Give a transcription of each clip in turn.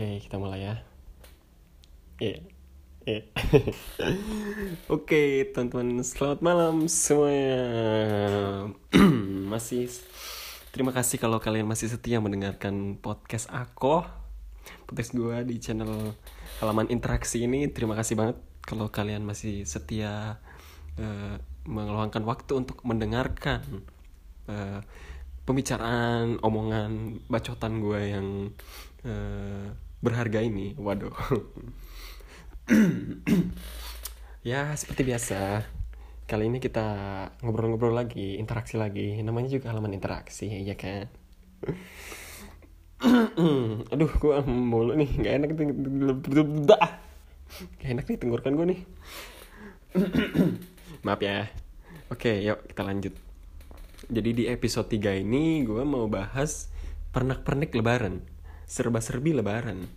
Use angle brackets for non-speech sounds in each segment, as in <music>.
Oke, kita mulai ya. Iya. Iya. <laughs> Oke, teman-teman, selamat malam semuanya. <clears throat> masih terima kasih kalau kalian masih setia mendengarkan podcast aku. Podcast gue di channel halaman interaksi ini. Terima kasih banget kalau kalian masih setia uh, meluangkan waktu untuk mendengarkan uh, pembicaraan, omongan, bacotan gue yang uh, berharga ini. Waduh. <clears throat> ya seperti biasa. Kali ini kita ngobrol-ngobrol lagi, interaksi lagi. Namanya juga halaman interaksi, ya kan? <clears throat> Aduh, gue mulu nih, nggak enak dah. Gak enak nih tenggorokan gue nih. <clears throat> Maaf ya. Oke, yuk kita lanjut. Jadi di episode 3 ini gue mau bahas pernak-pernik lebaran. Serba-serbi lebaran.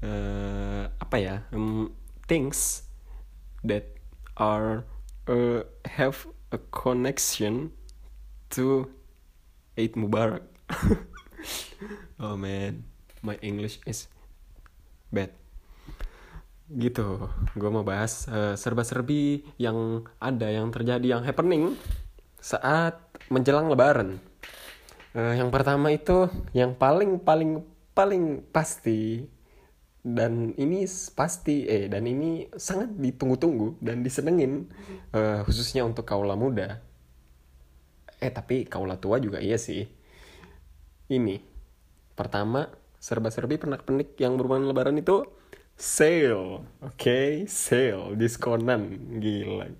Uh, apa ya? Um, things that are uh, have a connection to Eid Mubarak. <laughs> oh man, my English is bad. Gitu, gue mau bahas uh, serba-serbi yang ada, yang terjadi, yang happening saat menjelang Lebaran. Uh, yang pertama itu, yang paling paling paling pasti dan ini pasti eh dan ini sangat ditunggu-tunggu dan disenengin uh, khususnya untuk kaula muda. Eh tapi kaula tua juga iya sih. Ini pertama serba-serbi pernak-pernik yang berhubungan lebaran itu sale oke? Okay? sale diskonan gila.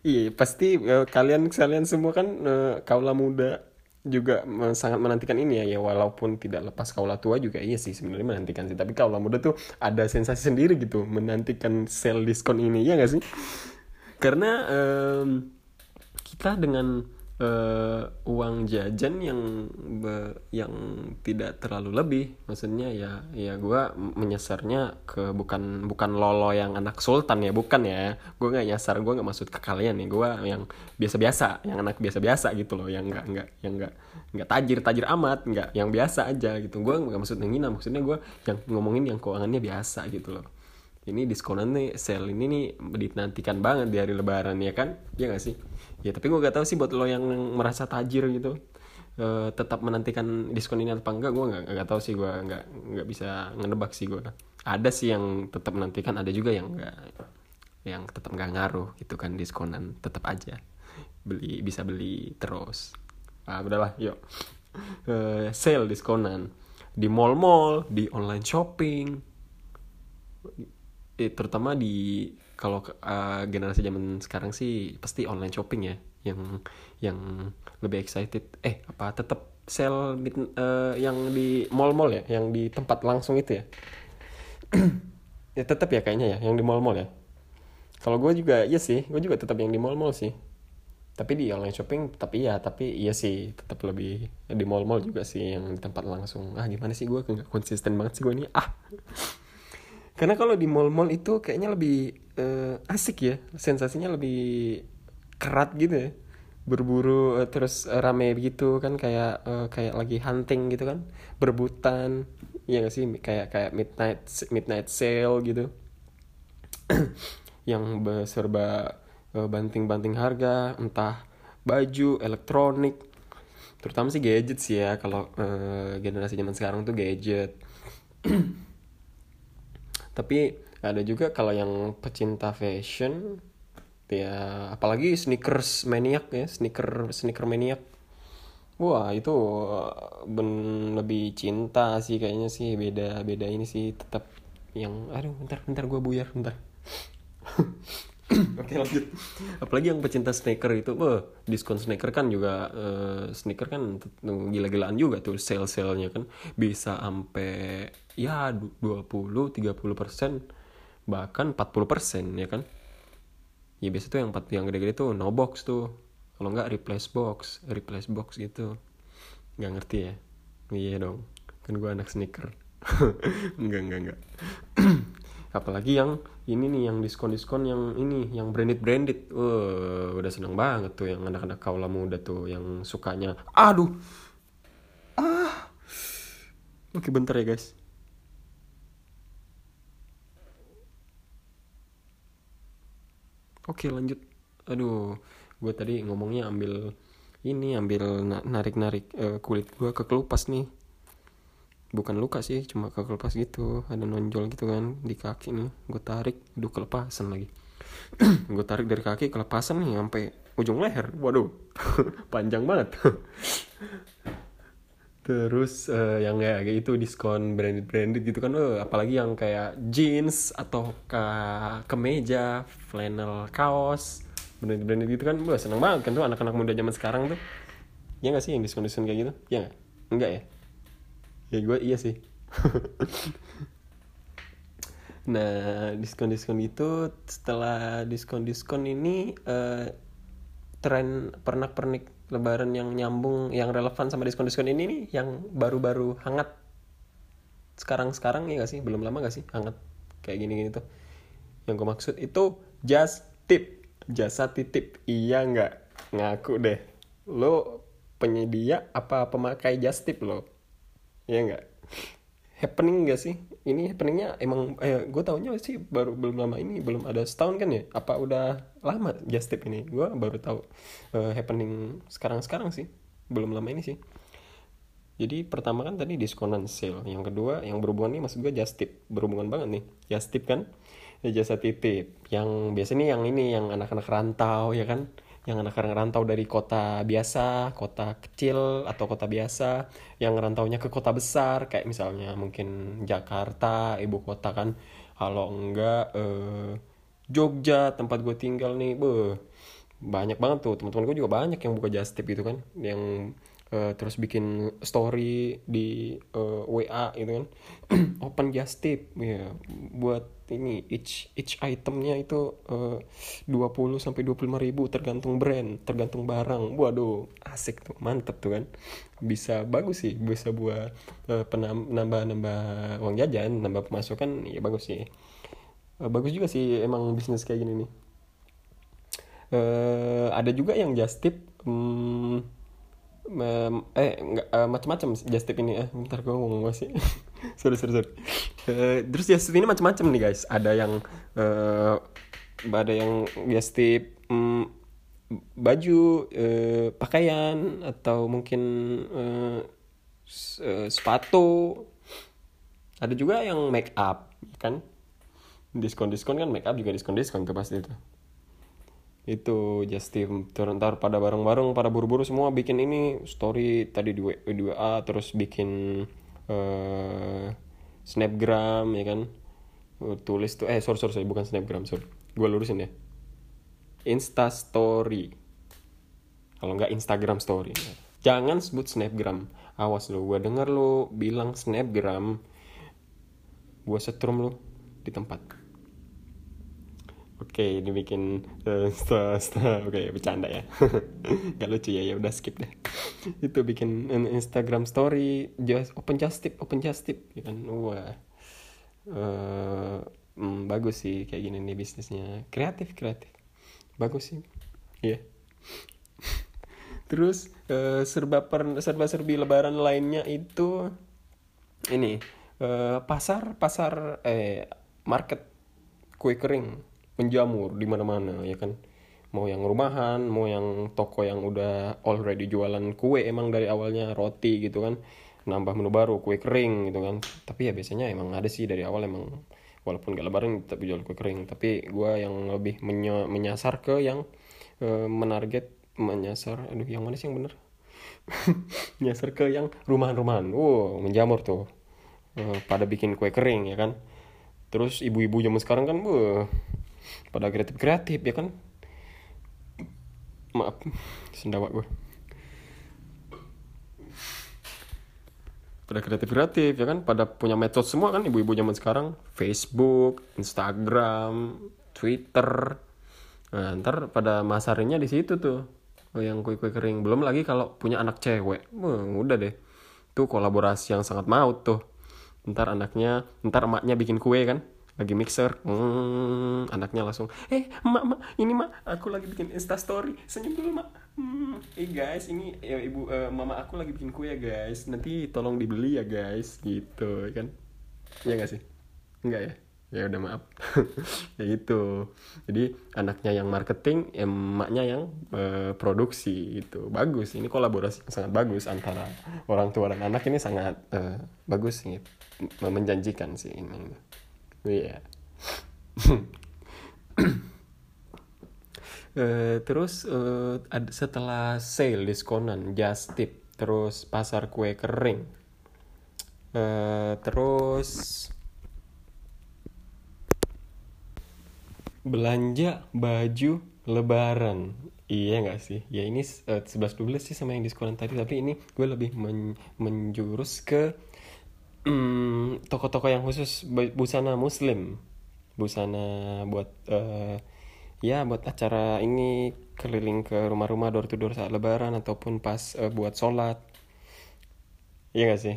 Iya pasti uh, kalian kalian semua kan uh, kaula muda juga sangat menantikan ini ya ya walaupun tidak lepas kaula tua juga iya sih sebenarnya menantikan sih. Tapi kaula muda tuh ada sensasi sendiri gitu menantikan sale diskon ini ya gak sih? Karena um, kita dengan uh, uang jajan yang be, yang tidak terlalu lebih. Maksudnya ya ya gue menyasarnya ke bukan bukan lolo yang anak sultan ya bukan ya. Gue nggak nyasar gue nggak maksud ke kalian nih gue yang biasa-biasa yang anak biasa-biasa gitu loh yang nggak nggak yang nggak nggak tajir tajir amat nggak yang biasa aja gitu. Gue nggak maksud ngina maksudnya gue yang ngomongin yang keuangannya biasa gitu loh. Ini diskonan nih sale ini nih dinantikan banget di hari lebaran ya kan? Ya gak sih ya tapi gue gak tahu sih buat lo yang merasa tajir gitu uh, tetap menantikan diskon ini apa enggak gue nggak nggak tahu sih gue nggak nggak bisa ngedebak sih gue ada sih yang tetap menantikan ada juga yang nggak yang tetap nggak ngaruh gitu kan diskonan tetap aja. Beli bisa beli terus. Ah udahlah yuk. Uh, sale diskonan. Di mall-mall di online shopping. Eh, terutama di kalau uh, generasi zaman sekarang sih pasti online shopping ya yang yang lebih excited. Eh apa tetap sale uh, yang di mall-mall ya yang di tempat langsung itu ya. <clears throat> Ya tetap ya kayaknya ya yang di mall-mall ya. Kalau gue juga iya sih gue juga tetap yang di mall-mall sih. Tapi di online shopping tapi ya tapi iya sih tetap lebih di mall-mall juga sih yang di tempat langsung. Ah gimana sih gue konsisten banget sih gue ini. Ah. Karena kalau di mall-mall itu kayaknya lebih uh, asik ya sensasinya lebih kerat gitu ya. Berburu uh, terus uh, rame gitu kan kayak uh, kayak lagi hunting gitu kan. Berebutan ya gak sih? Kayak kayak midnight midnight sale gitu. Yang serba uh, banting-banting harga entah baju elektronik. Terutama sih gadget sih ya kalau uh, generasi zaman sekarang tuh gadget. Tapi ada juga kalau yang pecinta fashion ya apalagi sneakers maniak ya sneaker sneaker maniak wah itu ben lebih cinta sih kayaknya sih beda beda ini sih tetap yang aduh bentar bentar gue buyar bentar. Oke lanjut. Apalagi yang pecinta sneaker itu, wah diskon sneaker kan juga uh, sneaker kan gila-gilaan juga tuh sale-salenya kan. Bisa sampai ya 20 30 persen bahkan 40 persen ya kan. Ya biasa tuh yang yang gede-gede tuh no box tuh. Kalau nggak replace box, replace box gitu. Nggak ngerti ya? Iya dong. Kan gue anak sneaker. <laughs> enggak enggak enggak <clears throat> apalagi yang ini nih yang diskon diskon yang ini yang branded branded uh, udah seneng banget tuh yang anak-anak kaula muda tuh yang sukanya aduh ah oke bentar ya guys oke lanjut. Aduh gue tadi ngomongnya ambil ini ambil narik narik uh, kulit gue ke kelupas nih. Bukan luka sih cuma ke kelupas gitu. Ada nonjol gitu kan di kaki nih. Gue tarik aduh kelepasan lagi. <clears throat> Gue tarik dari kaki kelepasan nih sampai ujung leher. Waduh <laughs> panjang banget <laughs> terus uh, yang kayak gitu diskon branded branded gitu kan uh, apalagi yang kayak jeans atau ke kemeja flannel kaos branded branded gitu kan gue seneng banget kan tuh anak-anak muda zaman sekarang tuh. Ya nggak sih yang diskon diskon kayak gitu? Ya gak? enggak ya? Ya gue iya sih. <laughs> Nah diskon diskon itu setelah diskon diskon ini uh, tren pernak pernik lebaran yang nyambung yang relevan sama diskon-diskon ini nih yang baru-baru hangat. Sekarang-sekarang ya gak sih? Belum lama gak sih hangat? Kayak gini-gini tuh. Yang gue maksud itu just tip. Jasa titip. Iya nggak? Ngaku deh. Lo penyedia apa pemakai just tip lo? Ya nggak happening gak sih? Ini happeningnya emang eh, gue taunya sih baru belum lama ini belum ada setahun kan ya? Apa udah lama just tip ini? Gue baru tahu uh, happening sekarang sekarang sih. Belum lama ini sih. Jadi pertama kan tadi diskonan sale. Yang kedua yang berhubungan nih maksud gue just tip. Berhubungan banget nih. Just tip kan? Jasa titip. Yang biasanya yang ini yang anak-anak rantau ya kan yang anak-anak rantau dari kota biasa, kota kecil atau kota biasa, yang rantaunya ke kota besar kayak misalnya mungkin Jakarta, ibu kota kan, kalau enggak eh, Jogja tempat gue tinggal nih, be banyak banget tuh. Teman-teman gue juga banyak yang buka just tip gitu kan, yang uh, terus bikin story di uh, eh, WA gitu kan. <clears throat> Open just tip ya. Buat ini each each itemnya itu eh, uh, 20 sampai 25 ribu tergantung brand tergantung barang. Waduh asik tuh mantep tuh kan. Bisa bagus sih bisa buat uh, penambah nambah uang jajan nambah pemasukan ya bagus sih. Uh, bagus juga sih emang bisnis kayak gini nih. Uh, ada juga yang just tip um, eh nggak uh, macam-macam just tip ini. Eh bentar gue ngomong gue sih? <laughs> Sorry sorry sorry. Uh, terus just tip ini macam-macam nih guys. Ada yang uh, ada yang just tip um, baju uh, pakaian atau mungkin uh, sepatu. Ada juga yang make up kan? Diskon diskon kan make up juga diskon diskon tuh pasti itu itu Justin ntar pada bareng-bareng pada buru-buru semua bikin ini story tadi di, WA terus bikin uh, snapgram ya kan? Uh, tulis tuh eh sorry sorry, sorry bukan snapgram sorry. Gue lurusin ya. Insta story. Kalau nggak instagram story. Jangan sebut snapgram. Awas lo gue denger lo bilang snapgram. Gue setrum lo di tempat Oke, okay, dibikin uh, setelah, <laughs> setelah oke okay, bercanda ya. <laughs> Gak lucu ya, ya udah skip deh. <laughs> itu bikin Instagram story, just open just tip, open just tip, ya kan. Wah. Uh, mm, bagus sih kayak gini nih bisnisnya. Kreatif, kreatif. Bagus sih. Iya. Yeah. Terus uh, serba per, serba serbi lebaran lainnya itu ini uh, pasar pasar eh market kue kering menjamur di mana-mana ya kan? Mau yang rumahan mau yang toko yang udah already jualan kue emang dari awalnya roti gitu kan. Nambah menu baru kue kering gitu kan. Tapi ya biasanya emang ada sih dari awal emang walaupun gak lebaran tapi jual kue kering. Tapi gue yang lebih menyasar ke yang uh, menarget menyasar aduh yang mana sih yang bener? <laughs> Menyasar ke yang rumahan-rumahan. Wow menjamur tuh. Uh, pada bikin kue kering ya kan? Terus ibu-ibu zaman sekarang kan uh, pada kreatif kreatif ya kan? Maaf sendawa gue pada kreatif kreatif ya kan? Pada punya metode semua kan ibu-ibu zaman sekarang. Facebook Instagram Twitter. Nah ntar pada masarnya di situ tuh. Oh, yang kue-kue kering. Belum lagi kalau punya anak cewek. Wah, udah deh. Tuh kolaborasi yang sangat maut tuh. Ntar anaknya ntar emaknya bikin kue kan lagi mixer. Hmm, anaknya langsung eh mak mak ini mak aku lagi bikin insta story. Senyum dulu mak hmm, eh guys ini ya ibu uh, mama aku lagi bikin kue ya guys. Nanti tolong dibeli ya guys. Gitu kan? Ya gak sih? Enggak ya? Ya udah maaf. <laughs> Ya itu jadi anaknya yang marketing emaknya yang uh, produksi itu bagus. Ini kolaborasi yang sangat bagus antara orang tua dan anak ini sangat uh, bagus nih menjanjikan sih ini iya. Uh, <coughs> terus uh, setelah sale diskonan just tip terus pasar kue kering. Uh, terus belanja baju lebaran. Iya nggak sih? Ya ini uh, 11 12 sih sama yang diskonan tadi tapi ini gue lebih men menjurus ke toko toko-toko yang khusus busana muslim. Busana buat uh, ya buat acara ini keliling ke rumah-rumah door to door saat lebaran ataupun pas uh, buat sholat. Iya gak sih?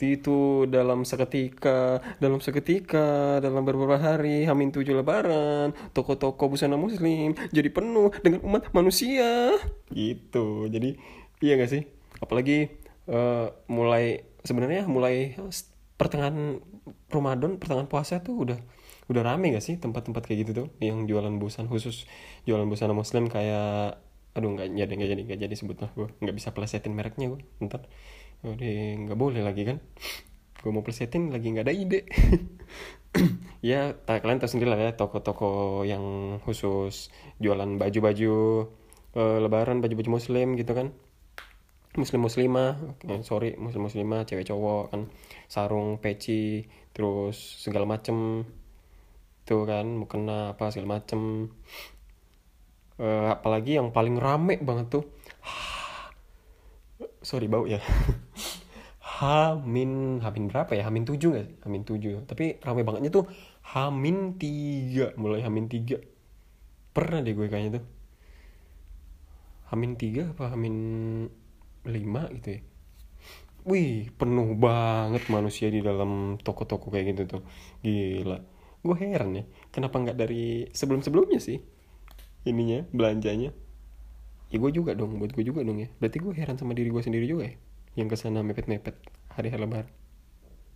Itu dalam seketika dalam seketika dalam beberapa hari hamin tujuh lebaran toko-toko busana muslim jadi penuh dengan umat manusia. Gitu. Jadi iya gak sih? Apalagi uh, mulai sebenarnya mulai pertengahan Ramadan pertengahan puasa tuh udah udah rame gak sih tempat-tempat kayak gitu tuh? Yang jualan busana khusus jualan busana muslim kayak aduh nggak jadi nggak jadi nggak jadi sebut lah gue nggak bisa plesetin mereknya gue ntar. Udah nggak boleh lagi kan? Gue mau plesetin lagi nggak ada ide. <coughs> Ya kalian tahu sendiri lah ya toko-toko yang khusus jualan baju-baju uh, lebaran baju-baju muslim gitu kan muslim muslimah eh, sorry muslim muslimah cewek cowok kan. Sarung peci terus segala macem. Tuh kan mukena apa segala macem. Uh, apalagi yang paling rame banget tuh. <sighs> Sorry bau ya. <laughs> Hamin Hamin berapa ya? Hamin tujuh nggak Hamin tujuh. Tapi ramai bangetnya tuh Hamin tiga. Mulai Hamin tiga. Pernah deh gue kayaknya tuh. Hamin tiga apa Hamin lima gitu ya Wih, penuh banget manusia di dalam toko-toko kayak gitu tuh. Gila. Gue heran ya, kenapa nggak dari sebelum-sebelumnya sih? Ininya, belanjanya ya gue juga dong buat gue juga dong ya berarti gue heran sama diri gue sendiri juga ya yang ke sana mepet-mepet hari hari lebaran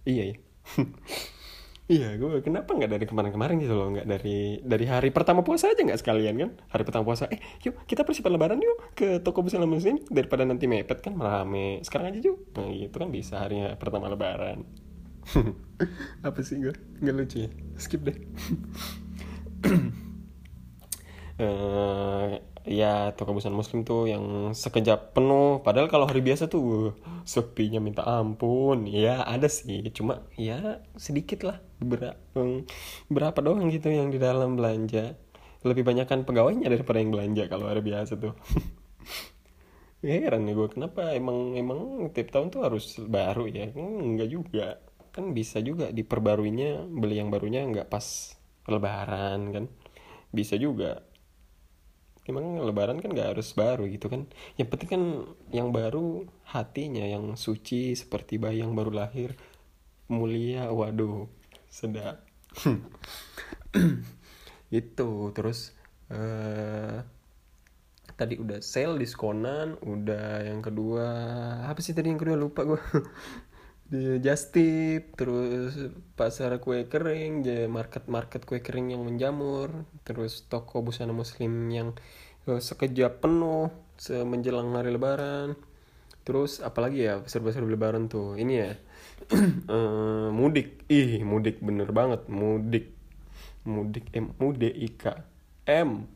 iya ya <laughs> iya gue kenapa nggak dari kemarin-kemarin gitu loh? Nggak dari dari hari pertama puasa aja nggak sekalian kan? Hari pertama puasa eh yuk kita persiapan lebaran yuk ke toko busana muslim daripada nanti mepet kan rame. Sekarang aja yuk. Nah gitu kan bisa harinya pertama lebaran. <laughs> Apa sih gue nggak lucu ya? Skip deh <coughs> uh, ya toko busana muslim tuh yang sekejap penuh. Padahal kalau hari biasa tuh sepinya minta ampun. Ya ada sih. Cuma ya sedikit lah. Berapa berapa doang gitu yang di dalam belanja. Lebih banyak kan pegawainya daripada yang belanja kalau hari biasa tuh. <laughs> Heran nih gue kenapa emang emang tiap tahun tuh harus baru ya? Enggak juga. Kan bisa juga diperbaruinya beli yang barunya nggak pas lebaran kan. Bisa juga emang lebaran kan gak harus baru gitu kan? Yang penting kan yang baru hatinya yang suci seperti bayi yang baru lahir mulia. Waduh sedap. <clears throat> Itu terus uh, tadi udah sale diskonan udah yang kedua apa sih tadi yang kedua? Lupa gue <laughs> di just tip terus pasar kue kering market market kue kering yang menjamur terus toko busana muslim yang uh, sekejap penuh semenjelang hari lebaran terus apalagi ya serba-serba lebaran tuh ini ya uh, <clears throat> mudik ih mudik bener banget mudik mudik m u d i k m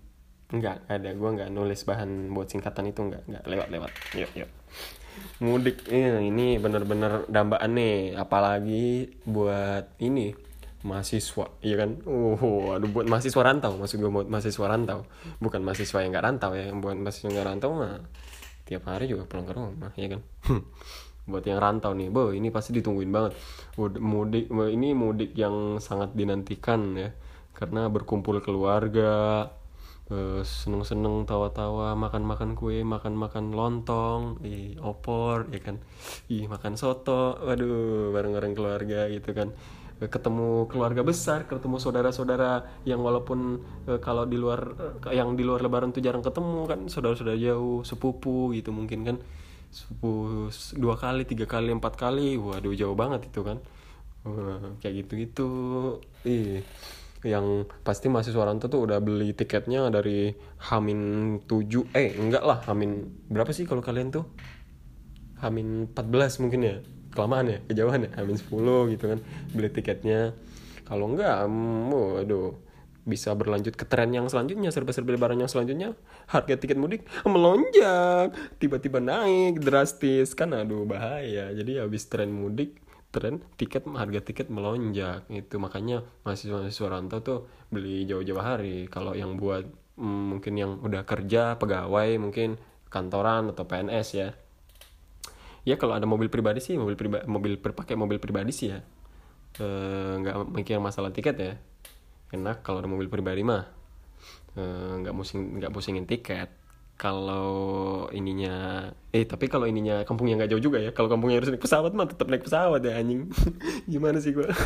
enggak ada gue nggak nulis bahan buat singkatan itu enggak enggak lewat lewat yuk yuk mudik. Ini ini bener-bener dambaan nih. Apalagi buat ini mahasiswa iya kan? Oh aduh buat mahasiswa rantau. Maksud gue buat mahasiswa rantau. Bukan mahasiswa yang nggak rantau ya. Yang buat mahasiswa nggak rantau mah tiap hari juga pulang ke rumah ya kan? Buat yang rantau nih bo ini pasti ditungguin banget. Mudik ini mudik yang sangat dinantikan ya. Karena berkumpul keluarga uh, seneng-seneng tawa-tawa makan-makan kue makan-makan lontong ih opor ya kan? Ih makan soto waduh bareng-bareng keluarga gitu kan. Ketemu keluarga besar, ketemu saudara-saudara yang walaupun uh, kalau di luar uh, yang di luar lebaran tuh jarang ketemu kan saudara-saudara jauh, sepupu gitu mungkin kan. Sepupu dua kali, tiga kali, empat kali, waduh jauh banget itu kan. uh, kayak gitu gitu ih yang pasti mahasiswa rantau tuh udah beli tiketnya dari Hamin 7 eh enggak lah Hamin berapa sih kalau kalian tuh? Hamin 14 mungkin ya kelamaan ya kejauhan ya Hamin 10 gitu kan beli tiketnya. Kalau enggak um, waduh bisa berlanjut ke tren yang selanjutnya serba-serbi lebaran yang selanjutnya harga tiket mudik melonjak tiba-tiba naik drastis kan aduh bahaya. Jadi habis tren mudik tren tiket harga tiket melonjak itu makanya mahasiswa-mahasiswa rantau tuh beli jauh-jauh hari. Kalau yang buat mm, mungkin yang udah kerja pegawai mungkin kantoran atau PNS ya. Ya kalau ada mobil pribadi sih mobil pribadi mobil pakai mobil pribadi sih ya. Nggak e, mikir masalah tiket ya. Enak kalau ada mobil pribadi mah. Nggak e, musing nggak pusingin tiket kalau ininya eh tapi kalau ininya kampungnya nggak jauh juga ya. Kalau kampungnya harus naik pesawat mah tetap naik pesawat ya anjing. <laughs> Gimana sih gua? <laughs>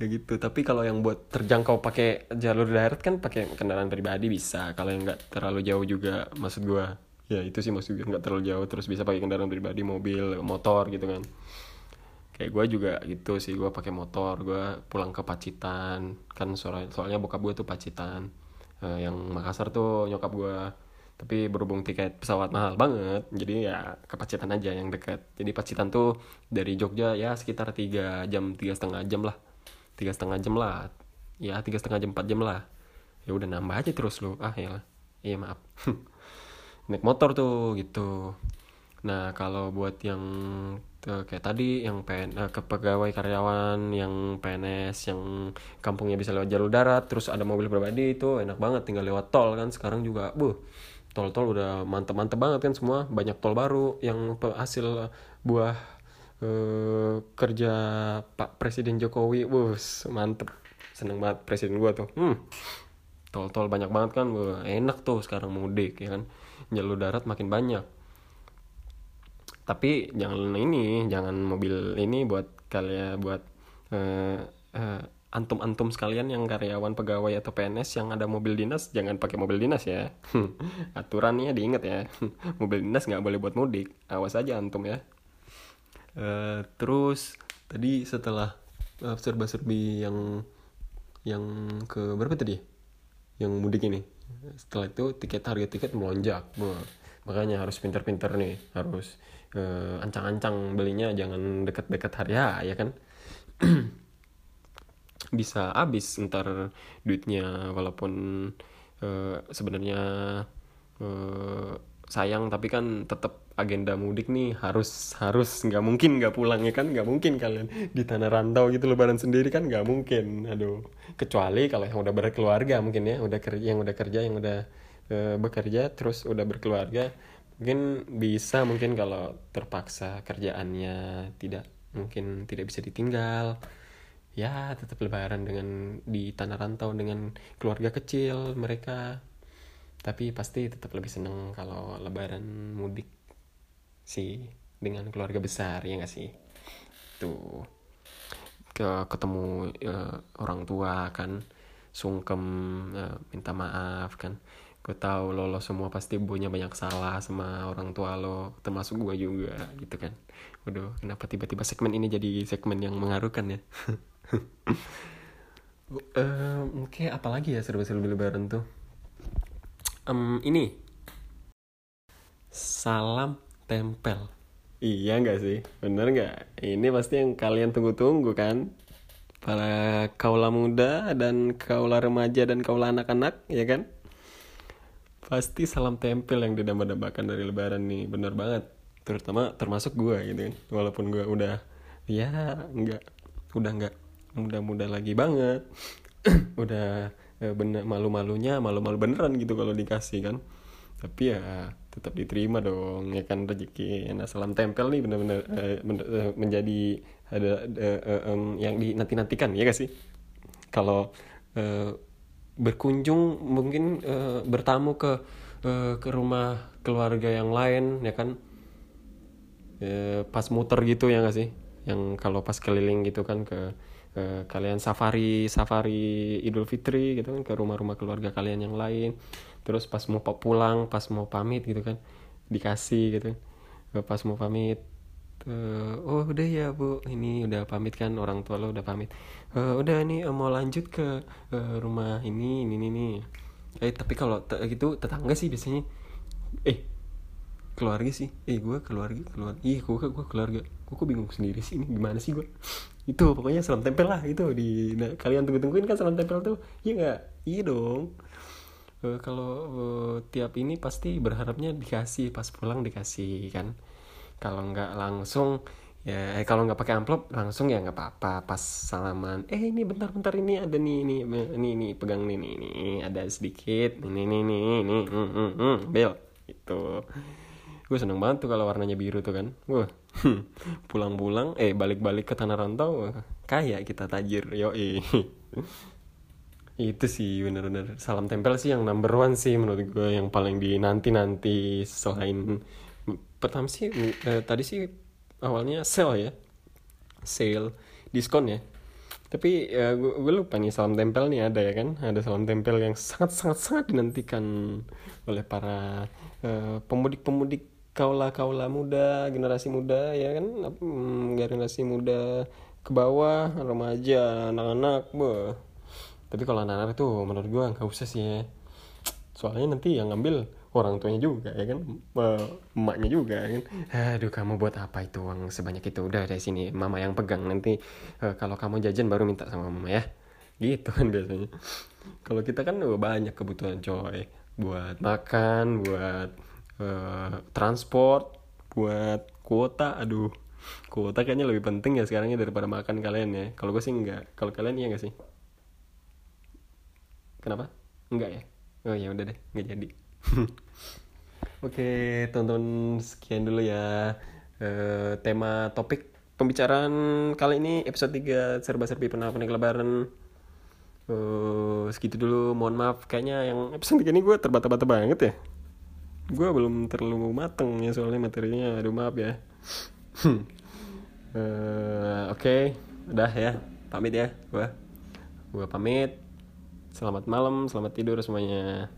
Ya gitu. Tapi kalau yang buat terjangkau pakai jalur darat kan pakai kendaraan pribadi bisa. Kalau yang nggak terlalu jauh juga maksud gua ya itu sih maksud gue nggak terlalu jauh. Terus bisa pakai kendaraan pribadi mobil motor gitu kan. Kayak gue juga gitu sih gue pakai motor gue pulang ke Pacitan. Kan soalnya soalnya bokap gue tuh Pacitan uh, yang Makassar tuh nyokap gue tapi berhubung tiket pesawat mahal banget jadi ya ke Pacitan aja yang dekat jadi Pacitan tuh dari Jogja ya sekitar tiga jam tiga setengah jam lah. Tiga setengah jam lah. Ya tiga setengah jam empat jam lah. Ya udah nambah aja terus lu. Ah ya iya maaf. <laughs> Naik motor tuh gitu. Nah kalau buat yang kayak tadi yang pen uh, ke pegawai karyawan yang PNS yang kampungnya bisa lewat jalur darat terus ada mobil pribadi itu enak banget. Tinggal lewat tol kan sekarang juga bu tol-tol udah mantep-mantep banget kan semua. Banyak tol baru yang hasil buah uh, kerja Pak Presiden Jokowi. Bus mantep. Seneng banget presiden gua tuh. Hmm. Tol-tol banyak banget kan bu enak tuh sekarang mudik ya kan. Jalur darat makin banyak tapi jangan ini jangan mobil ini buat kalian buat uh, uh, antum-antum sekalian yang karyawan pegawai atau PNS yang ada mobil dinas jangan pakai mobil dinas ya. <laughs> Aturannya diingat ya. <laughs> Mobil dinas nggak boleh buat mudik. Awas aja antum ya. Uh, terus tadi setelah serba-serbi yang yang ke berapa tadi? Yang mudik ini. Setelah itu tiket harga tiket melonjak. Makanya harus pinter-pinter nih. Harus uh, ancang-ancang belinya jangan deket-deket hari ya kan? <clears throat> Bisa habis ntar duitnya walaupun uh, sebenarnya uh, sayang tapi kan tetap agenda mudik nih harus harus nggak mungkin nggak pulang ya kan? Nggak mungkin kalian di tanah rantau gitu lebaran sendiri kan nggak mungkin. Aduh kecuali kalau yang udah berkeluarga mungkin ya udah kerja yang udah kerja yang udah uh, bekerja terus udah berkeluarga mungkin bisa mungkin kalau terpaksa kerjaannya tidak mungkin tidak bisa ditinggal. Ya tetap lebaran dengan di tanah rantau dengan keluarga kecil mereka. Tapi pasti tetap lebih seneng kalau lebaran mudik sih dengan keluarga besar ya gak sih? Tuh. Ke ketemu uh, orang tua kan sungkem uh, minta maaf kan gue tahu lo lo semua pasti punya banyak salah sama orang tua lo termasuk gue juga gitu kan. Waduh kenapa tiba-tiba segmen ini jadi segmen yang mengharukan ya? Um, oke okay, apalagi ya serba-serba lebaran tuh? Um, ini. Salam tempel. Iya nggak sih? Bener nggak? Ini pasti yang kalian tunggu-tunggu kan? Para kaula muda dan kaula remaja dan kaula anak-anak ya kan pasti salam tempel yang didamba-dambakan dari lebaran nih. Bener banget. Terutama termasuk gue gitu kan. Walaupun gue udah ya nggak udah nggak muda-muda lagi banget. <clears throat> Udah eh, bener malu-malunya malu-malu beneran gitu kalau dikasih kan. Tapi ya tetap diterima dong ya kan rezeki. Nah salam tempel nih bener-bener eh, bener, eh, menjadi ada eh, eh, yang dinanti nantikan ya gak kalau eh, berkunjung mungkin uh, bertamu ke uh, ke rumah keluarga yang lain ya kan? Uh, pas muter gitu ya gak sih? Yang kalau pas keliling gitu kan ke uh, kalian safari safari Idul Fitri gitu kan ke rumah-rumah keluarga kalian yang lain. Terus pas mau pulang pas mau pamit gitu kan dikasih gitu pas mau pamit uh, oh udah ya bu. Ini udah pamit kan orang tua lo udah pamit. Uh, udah nih uh, mau lanjut ke uh, rumah ini ini ini nih eh tapi kalau te gitu tetangga sih biasanya. Eh keluarga sih. Eh gue keluarga keluar ih gue gue keluarga. Gue kok bingung sendiri sih ini gimana sih gue itu pokoknya salam tempel lah itu. Di nah, kalian tunggu tungguin kan salam tempel tuh. Iya nggak? Iya dong. Uh, kalau uh, tiap ini pasti berharapnya dikasih pas pulang dikasih kan kalau nggak langsung ya eh, kalau nggak pakai amplop langsung ya nggak apa-apa. Pas salaman eh ini bentar-bentar ini ada nih ini ini ini pegang nih nih, nih ada sedikit ini ini ini ini mm, mm, mm, bel itu gue seneng banget tuh kalau warnanya biru tuh kan. Gue <laughs> pulang-pulang eh balik-balik ke tanah rantau kaya kita tajir yo <laughs> itu sih bener-bener. Salam tempel sih yang number one sih menurut gue yang paling di nanti nanti selain pertama sih eh, tadi sih awalnya sale ya. Sale diskon ya. Tapi ya gue, gue lupa nih salam tempel nih ada ya kan? Ada salam tempel yang sangat sangat sangat dinantikan oleh para uh, pemudik-pemudik kaula kaula muda generasi muda ya kan? Hmm, generasi muda ke bawah remaja anak-anak boh tapi kalau anak-anak tuh menurut gue nggak usah sih ya. Soalnya nanti yang ngambil orang tuanya juga ya kan? Emaknya juga ya kan? Aduh kamu buat apa itu uang sebanyak itu? Udah dari sini mama yang pegang. Nanti uh, kalau kamu jajan baru minta sama mama ya. Gitu kan biasanya. Kalau kita kan banyak kebutuhan coy. Buat makan buat uh, transport buat kuota. Aduh kuota kayaknya lebih penting ya sekarangnya daripada makan kalian ya. Kalau gue sih enggak. Kalau kalian iya enggak sih? Kenapa? Enggak ya? Oh ya udah deh. Nggak jadi <laughs> oke tonton sekian dulu ya. Uh, tema topik pembicaraan kali ini episode 3 serba-serbi pernah lebaran. Uh, segitu dulu. Mohon maaf kayaknya yang episode 3 ini gue terbata-bata banget ya. Gue belum terlalu mateng ya soalnya materinya. Aduh maaf ya. Uh, <laughs> oke. Okay. udah ya. Pamit ya gue gue pamit. Selamat malam, selamat tidur semuanya.